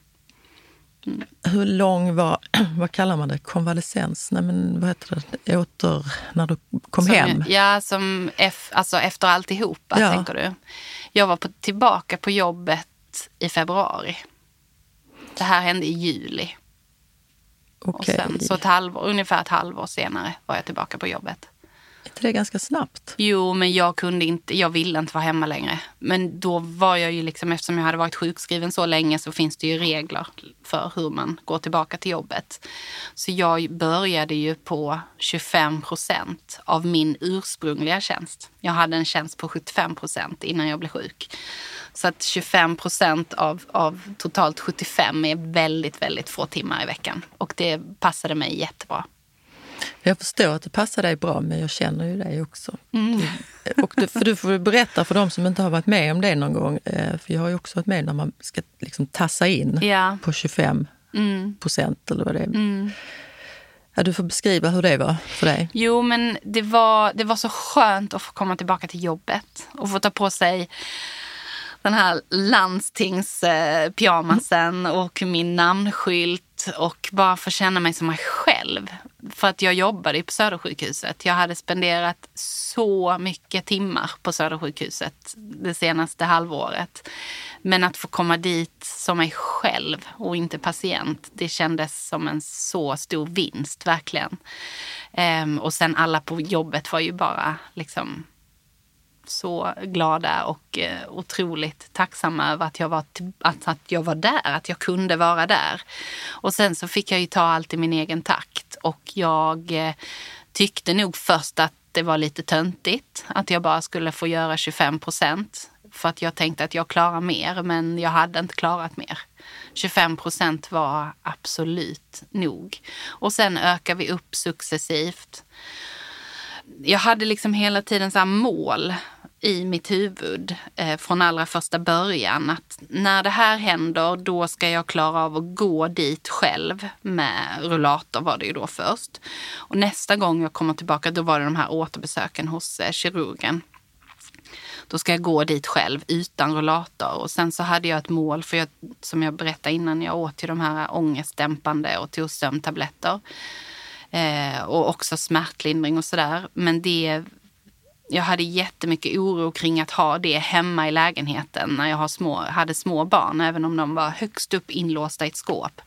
Hur lång var, vad kallar man det, konvalescens? Nej men vad heter det, åter, när du kom som, hem? Ja, som F, alltså efter alltihopa ja. tänker du. Jag var på, tillbaka på jobbet i februari. Det här hände i juli. Okay. Och sen, så ett halvår, ungefär ett halvår senare var jag tillbaka på jobbet inte det ganska snabbt? Jo, men jag kunde inte, jag ville inte vara hemma längre. Men då var jag ju liksom, eftersom jag hade varit sjukskriven så länge så finns det ju regler för hur man går tillbaka till jobbet. Så jag började ju på 25 procent av min ursprungliga tjänst. Jag hade en tjänst på 75 procent innan jag blev sjuk. Så att 25 procent av, av totalt 75 är väldigt, väldigt få timmar i veckan. Och det passade mig jättebra. Jag förstår att det passar dig bra, men jag känner ju dig också. Mm. Och du, för du får berätta för de som inte har varit med om det någon gång. Eh, för jag har ju också varit med när man ska liksom tassa in ja. på 25 mm. procent eller vad det är. Mm. Ja, du får beskriva hur det var för dig. Jo, men det var, det var så skönt att få komma tillbaka till jobbet och få ta på sig den här landstingspyjamasen och min namnskylt och bara få känna mig som mig själv. För att jag jobbade på Södersjukhuset. Jag hade spenderat så mycket timmar på Södersjukhuset det senaste halvåret. Men att få komma dit som mig själv och inte patient, det kändes som en så stor vinst, verkligen. Ehm, och sen alla på jobbet var ju bara liksom så glada och eh, otroligt tacksamma över att jag, var, att, att jag var där, att jag kunde vara där. Och sen så fick jag ju ta allt i min egen takt och jag eh, tyckte nog först att det var lite töntigt att jag bara skulle få göra 25 procent. För att jag tänkte att jag klarar mer, men jag hade inte klarat mer. 25 procent var absolut nog. Och sen ökar vi upp successivt. Jag hade liksom hela tiden så mål i mitt huvud eh, från allra första början att när det här händer då ska jag klara av att gå dit själv med rullator var det ju då först. Och nästa gång jag kommer tillbaka då var det de här återbesöken hos eh, kirurgen. Då ska jag gå dit själv utan rullator. Och sen så hade jag ett mål, för jag, som jag berättade innan, jag åt ju de här ångestdämpande och tog sömntabletter. Eh, och också smärtlindring och sådär. Men det jag hade jättemycket oro kring att ha det hemma i lägenheten när jag har små, hade små barn, även om de var högst upp inlåsta i ett skåp.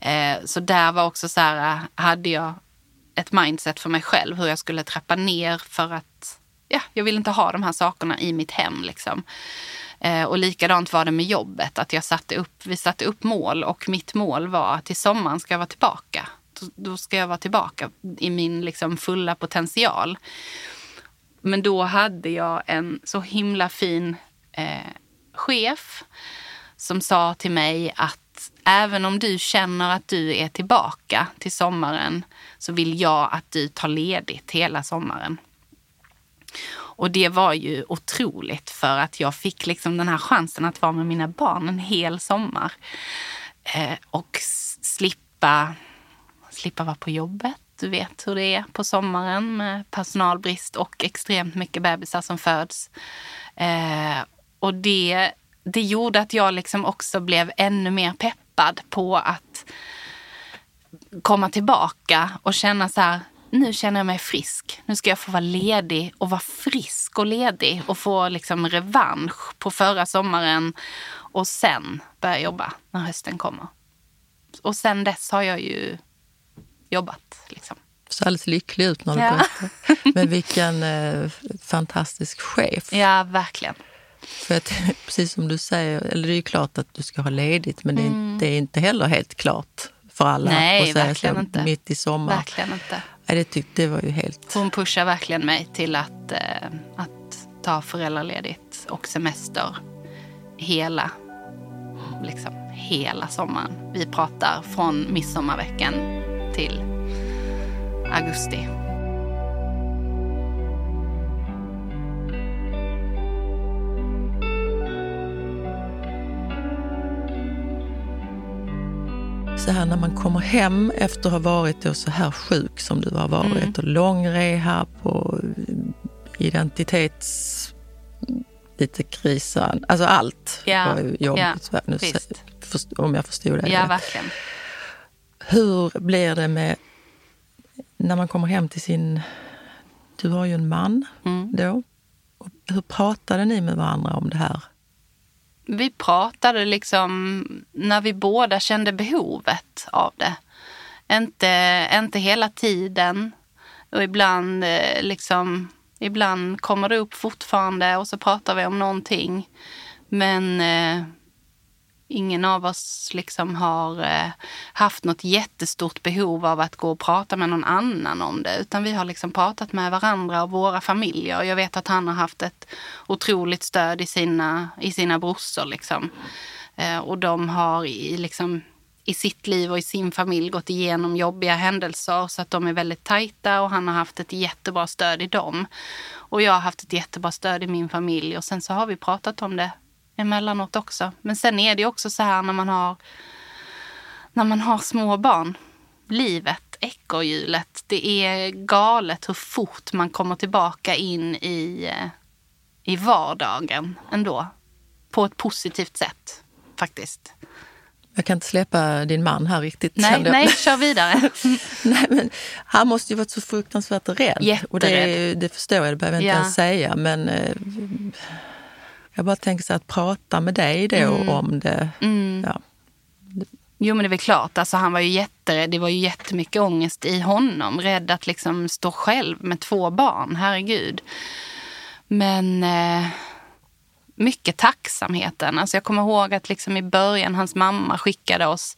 Eh, så där var också så här, hade jag ett mindset för mig själv hur jag skulle trappa ner för att ja, jag vill inte ha de här sakerna i mitt hem. Liksom. Eh, och likadant var det med jobbet, att jag satte upp, vi satte upp mål och mitt mål var att till sommaren ska jag vara tillbaka. Då, då ska jag vara tillbaka i min liksom, fulla potential. Men då hade jag en så himla fin eh, chef som sa till mig att även om du känner att du är tillbaka till sommaren så vill jag att du tar ledigt hela sommaren. Och det var ju otroligt för att jag fick liksom den här chansen att vara med mina barn en hel sommar. Eh, och slippa, slippa vara på jobbet du vet hur det är på sommaren med personalbrist och extremt mycket bebisar som föds. Eh, och det, det gjorde att jag liksom också blev ännu mer peppad på att komma tillbaka och känna så här, nu känner jag mig frisk. Nu ska jag få vara ledig och vara frisk och ledig och få liksom revansch på förra sommaren och sen börja jobba när hösten kommer. Och sen dess har jag ju jobbat. Liksom. Så alldeles lycklig ut när du ja. berättar. Men vilken eh, fantastisk chef. Ja, verkligen. För att, precis som du säger, eller det är ju klart att du ska ha ledigt men mm. det, är, inte heller helt klart för alla Nej, att säga verkligen så inte. mitt i sommaren. Verkligen inte. Nej, det tyckte det var ju helt... Hon pushar verkligen mig till att, eh, att ta föräldraledigt och semester hela, liksom, hela sommaren. Vi pratar från midsommarveckan till augusti. Så här när man kommer hem efter att ha varit då så här sjuk som du har varit Mm. och lång rehab och identitets... Lite krisan, alltså allt Ja, var jobbigt. ja, nu, visst. om jag förstod det Ja, verkligen. Hur blir det med när man kommer hem till sin... Du har ju en man Mm. då. Hur pratade ni med varandra om det här? Vi pratade liksom när vi båda kände behovet av det. Inte, inte hela tiden. Och ibland, eh, liksom, ibland kommer det upp fortfarande och så pratar vi om någonting. Men eh, ingen av oss liksom har eh, haft något jättestort behov av att gå och prata med någon annan om det. Utan vi har liksom pratat med varandra och våra familjer. Jag vet att han har haft ett otroligt stöd i sina, i sina brorsor. Liksom. Eh, och de har i, liksom, i sitt liv och i sin familj gått igenom jobbiga händelser så att de är väldigt tajta och han har haft ett jättebra stöd i dem. Och jag har haft ett jättebra stöd i min familj och sen så har vi pratat om det emellanåt också. Men sen är det också så här när man har, när man har små barn. Livet, ekorrhjulet, det är galet hur fort man kommer tillbaka in i, eh, i vardagen ändå. På ett positivt sätt, faktiskt. Jag kan inte släppa din man här riktigt. Nej, nej, kör vidare. nej men, han måste ju varit så fruktansvärt rädd. Och det, Jätterädd. det förstår jag, det behöver jag inte Ja. ens säga. Men eh, jag bara tänker så att prata med dig då om det. Ja. Jo men det är väl klart, alltså, han var ju jätterädd. Det var ju jättemycket ångest i honom. Rädd att liksom stå själv med två barn, herregud. Men eh, mycket tacksamheten. Alltså, jag kommer ihåg att liksom i början hans mamma skickade oss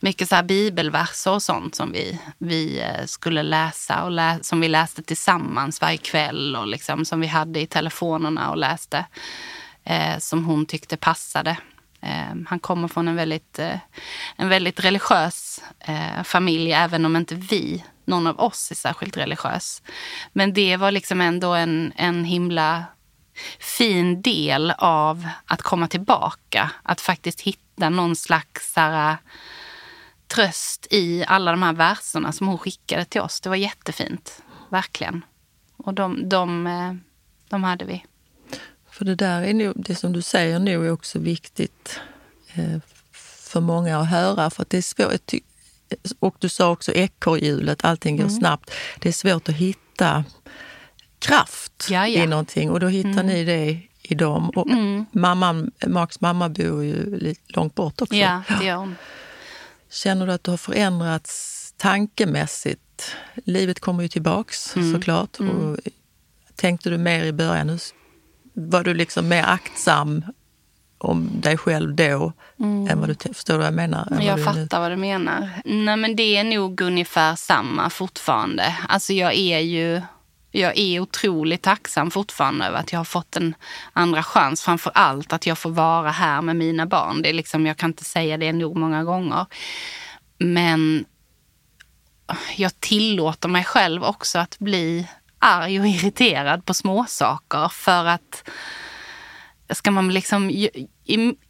mycket så här bibelverser och sånt som vi, vi eh, skulle läsa och lä som vi läste tillsammans varje kväll och liksom, som vi hade i telefonerna och läste. Eh, som hon tyckte passade. Eh, han kommer från en väldigt, eh, en väldigt religiös eh, familj, även om inte vi, någon av oss, är särskilt religiös. Men det var liksom ändå en, en himla fin del av att komma tillbaka. Att faktiskt hitta någon slags så här, tröst i alla de här verserna som hon skickade till oss. Det var jättefint, verkligen. Och de, de, eh, de hade vi. För det där är nog, det som du säger nu är också viktigt eh, för många att höra. För att det är svårt, och du sa också ekorrhjulet, allting Mm. går snabbt. Det är svårt att hitta kraft Ja, ja. i någonting och då hittar ni det i dem. Och mamman, Marks mamma bor ju långt bort också. Ja, det gör hon. Känner du att du har förändrats tankemässigt? Livet kommer ju tillbaks Mm. såklart. Och tänkte du mer i början? Var du liksom mer aktsam om dig själv då än vad du... Förstår vad jag menar? Än vad Jag nu- fattar vad du menar. Nej, men det är nog ungefär samma fortfarande. Alltså jag är ju jag är otroligt tacksam fortfarande över att jag har fått en andra chans. Framför allt att jag får vara här med mina barn. Det är liksom, jag kan inte säga det nog många gånger. Men jag tillåter mig själv också att bli arg och irriterad på småsaker för att ska man liksom,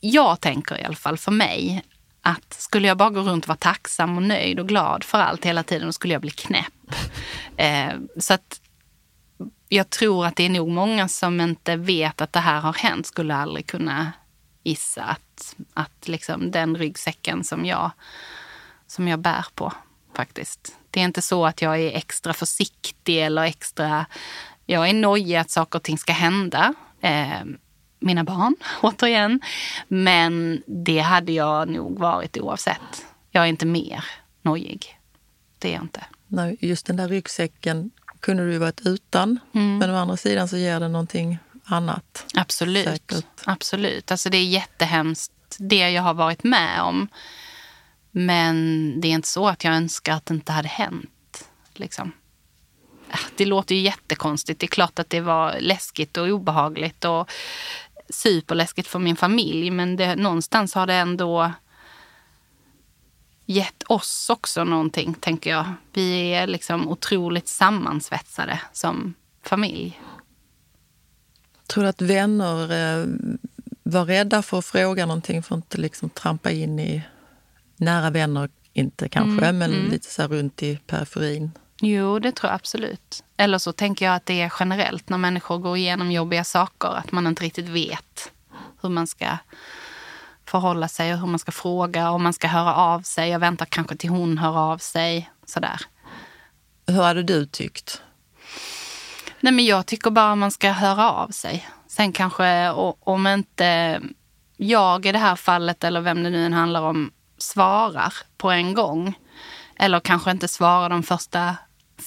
jag tänker i alla fall för mig att skulle jag bara gå runt och vara tacksam och nöjd och glad för allt hela tiden, då skulle jag bli knäpp. Eh, så att jag tror att det är nog många som inte vet att det här har hänt skulle aldrig kunna gissa att, att liksom den ryggsäcken som jag, som jag bär på faktiskt. Det är inte så att jag är extra försiktig eller extra... Jag är nojig att saker och ting ska hända. Eh, mina barn, återigen. Men det hade jag nog varit oavsett. Jag är inte mer nojig. Det är jag inte. Nej, just den där ryggsäcken kunde du ju varit utan. Mm. Men å andra sidan så ger det någonting annat. Absolut. Säkert. Absolut. Alltså det är jättehemskt det jag har varit med om. Men det är inte så att jag önskar att det inte hade hänt. Liksom. Äh, det låter ju jättekonstigt. Det är klart att det var läskigt och obehagligt och superläskigt för min familj. Men det, någonstans har det ändå gett oss också någonting, tänker jag. Vi är liksom otroligt sammansvetsade som familj. Tror du att vänner eh, var rädda för att fråga någonting för att inte liksom trampa in i nära vänner, inte kanske, mm, men mm. lite så runt i periferin? Jo, det tror jag absolut. Eller så tänker jag att det är generellt när människor går igenom jobbiga saker, att man inte riktigt vet hur man ska förhålla sig och hur man ska fråga, om man ska höra av sig. Jag väntar kanske till hon hör av sig. Sådär. Hur hade du tyckt? Nej, men jag tycker bara man ska höra av sig. Sen kanske om inte jag i det här fallet eller vem det nu än handlar om svarar på en gång. Eller kanske inte svarar de första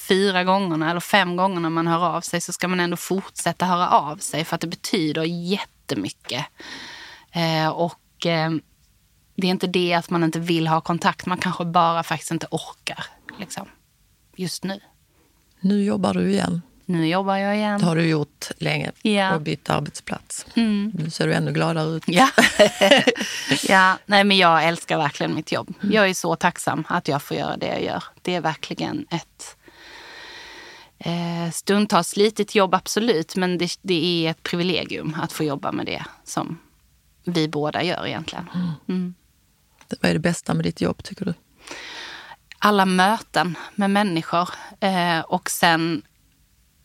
fyra gångerna eller fem gångerna man hör av sig så ska man ändå fortsätta höra av sig för att det betyder jättemycket. Eh, och eh, det är inte det att man inte vill ha kontakt, man kanske bara faktiskt inte orkar liksom, just nu. Nu jobbar du igen. Nu jobbar jag igen. Det har du gjort länge ja. och bytt arbetsplats. Mm. Nu ser du ännu gladare ut. Ja. ja, nej men jag älskar verkligen mitt jobb. Mm. Jag är så tacksam att jag får göra det jag gör. Det är verkligen ett eh, stundtals slitigt jobb, absolut. Men det, det, är ett privilegium att få jobba med det som vi båda gör egentligen. Mm. mm. Vad är det bästa med ditt jobb tycker du? Alla möten med människor eh, och sen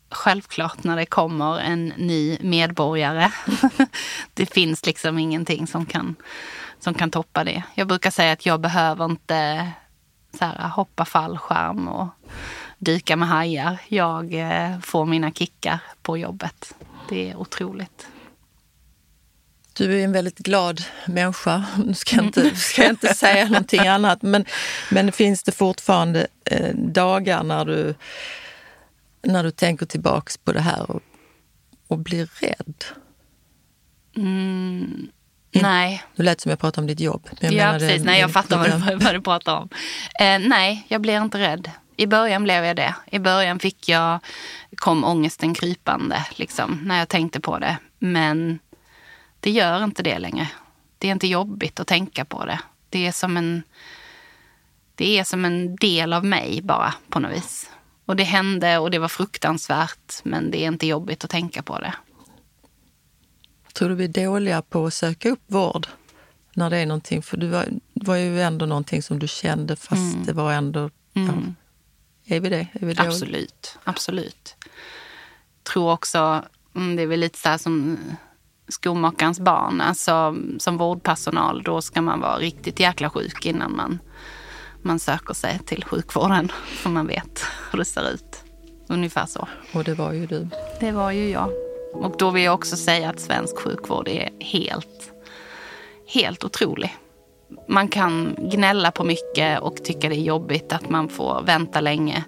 självklart när det kommer en ny medborgare. det finns liksom ingenting som kan, som kan toppa det. Jag brukar säga att jag behöver inte så här, hoppa fallskärm och dyka med hajar. Jag eh, får mina kickar på jobbet. Det är otroligt. Du är en väldigt glad människa. Nu ska jag inte, ska jag inte säga någonting annat. Men, men finns det fortfarande eh, dagar när du när du tänker tillbaks på det här och, och blir rädd? Mm, nej. Du lät som jag pratade om ditt jobb. Men jag ja, precis. nej, jag fattar vad, vad du pratar om. Eh, nej, jag blir inte rädd. I början blev jag det. I början fick jag, kom ångesten krypande liksom, när jag tänkte på det. Men det gör inte det längre. Det är inte jobbigt att tänka på det. Det är som en, det är som en del av mig bara på något vis. Och det hände och det var fruktansvärt men det är inte jobbigt att tänka på det. Tror du vi är dåliga på att söka upp vård när det är någonting? För det var, var ju ändå någonting som du kände fast mm. det var ändå... Mm. Ja, är vi det? Är vi absolut, absolut. tror också, mm, det är väl lite så här som skomakarens barn. Alltså, som vårdpersonal då ska man vara riktigt jäkla sjuk innan man man söker sig till sjukvården. För man vet hur det ser ut. Ungefär så. Och det var ju du. Det var ju jag. Och då vill jag också säga att svensk sjukvård är helt, helt otrolig. Man kan gnälla på mycket och tycka det är jobbigt att man får vänta länge.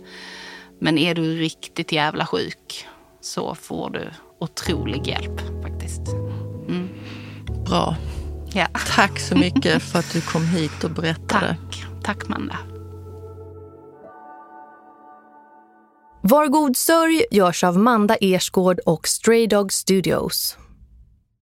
Men är du riktigt jävla sjuk så får du otrolig hjälp faktiskt. Mm. Bra. Ja. Tack så mycket för att du kom hit och berättade. Tack. Tack Manda. Var god sörj görs av Manda Ersgård och Stray Dog Studios.